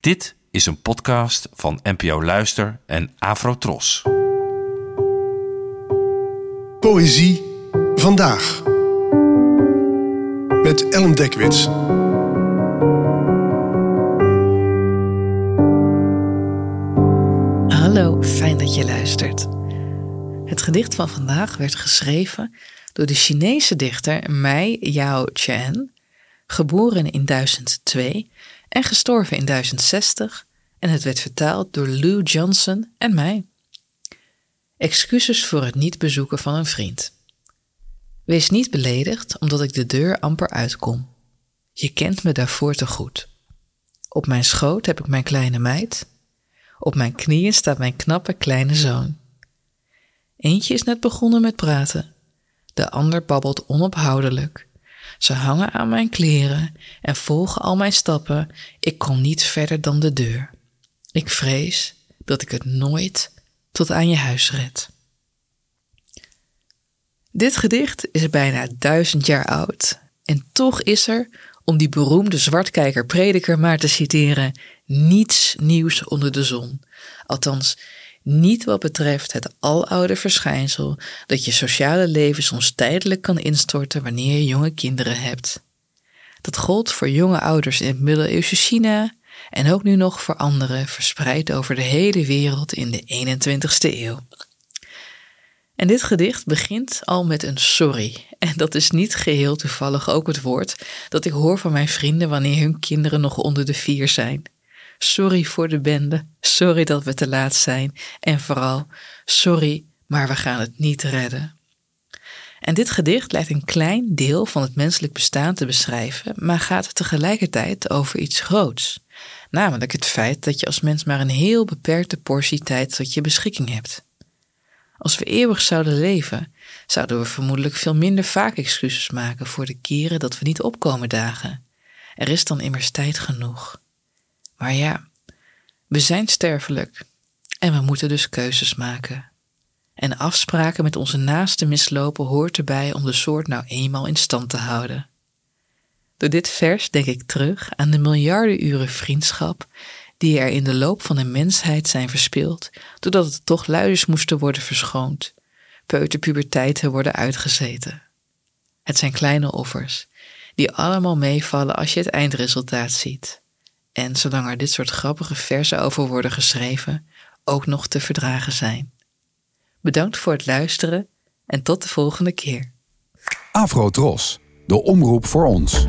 Dit is een podcast van NPO Luister en Afrotros. Poëzie vandaag. Met Ellen Dekwits. Hallo, fijn dat je luistert. Het gedicht van vandaag werd geschreven door de Chinese dichter Mei Yao Chen, geboren in 1002 en gestorven in 1060 en het werd vertaald door Lou Johnson en mij. Excuses voor het niet bezoeken van een vriend. Wees niet beledigd omdat ik de deur amper uitkom. Je kent me daarvoor te goed. Op mijn schoot heb ik mijn kleine meid. Op mijn knieën staat mijn knappe kleine zoon. Eentje is net begonnen met praten. De ander babbelt onophoudelijk. Ze hangen aan mijn kleren en volgen al mijn stappen. Ik kom niet verder dan de deur. Ik vrees dat ik het nooit tot aan je huis red. Dit gedicht is bijna duizend jaar oud en toch is er, om die beroemde zwartkijker prediker maar te citeren, niets nieuws onder de zon. Althans, niet wat betreft het aloude verschijnsel dat je sociale leven soms tijdelijk kan instorten wanneer je jonge kinderen hebt. Dat gold voor jonge ouders in het middeleeuwse China en ook nu nog voor anderen verspreid over de hele wereld in de 21ste eeuw. En dit gedicht begint al met een sorry. En dat is niet geheel toevallig ook het woord dat ik hoor van mijn vrienden wanneer hun kinderen nog onder de vier zijn. Sorry voor de bende, sorry dat we te laat zijn en vooral sorry, maar we gaan het niet redden. En dit gedicht lijkt een klein deel van het menselijk bestaan te beschrijven, maar gaat tegelijkertijd over iets groots. Namelijk het feit dat je als mens maar een heel beperkte portie tijd tot je beschikking hebt. Als we eeuwig zouden leven, zouden we vermoedelijk veel minder vaak excuses maken voor de keren dat we niet opkomen dagen. Er is dan immers tijd genoeg. Maar ja, we zijn sterfelijk en we moeten dus keuzes maken. En afspraken met onze naasten mislopen hoort erbij om de soort nou eenmaal in stand te houden. Door dit vers denk ik terug aan de miljarden uren vriendschap die er in de loop van de mensheid zijn verspild, doordat het toch luiders moesten worden verschoond, peuterpuberteiten worden uitgezeten. Het zijn kleine offers, die allemaal meevallen als je het eindresultaat ziet. En zolang er dit soort grappige versen over worden geschreven, ook nog te verdragen zijn. Bedankt voor het luisteren en tot de volgende keer. Afro Tros, de omroep voor ons.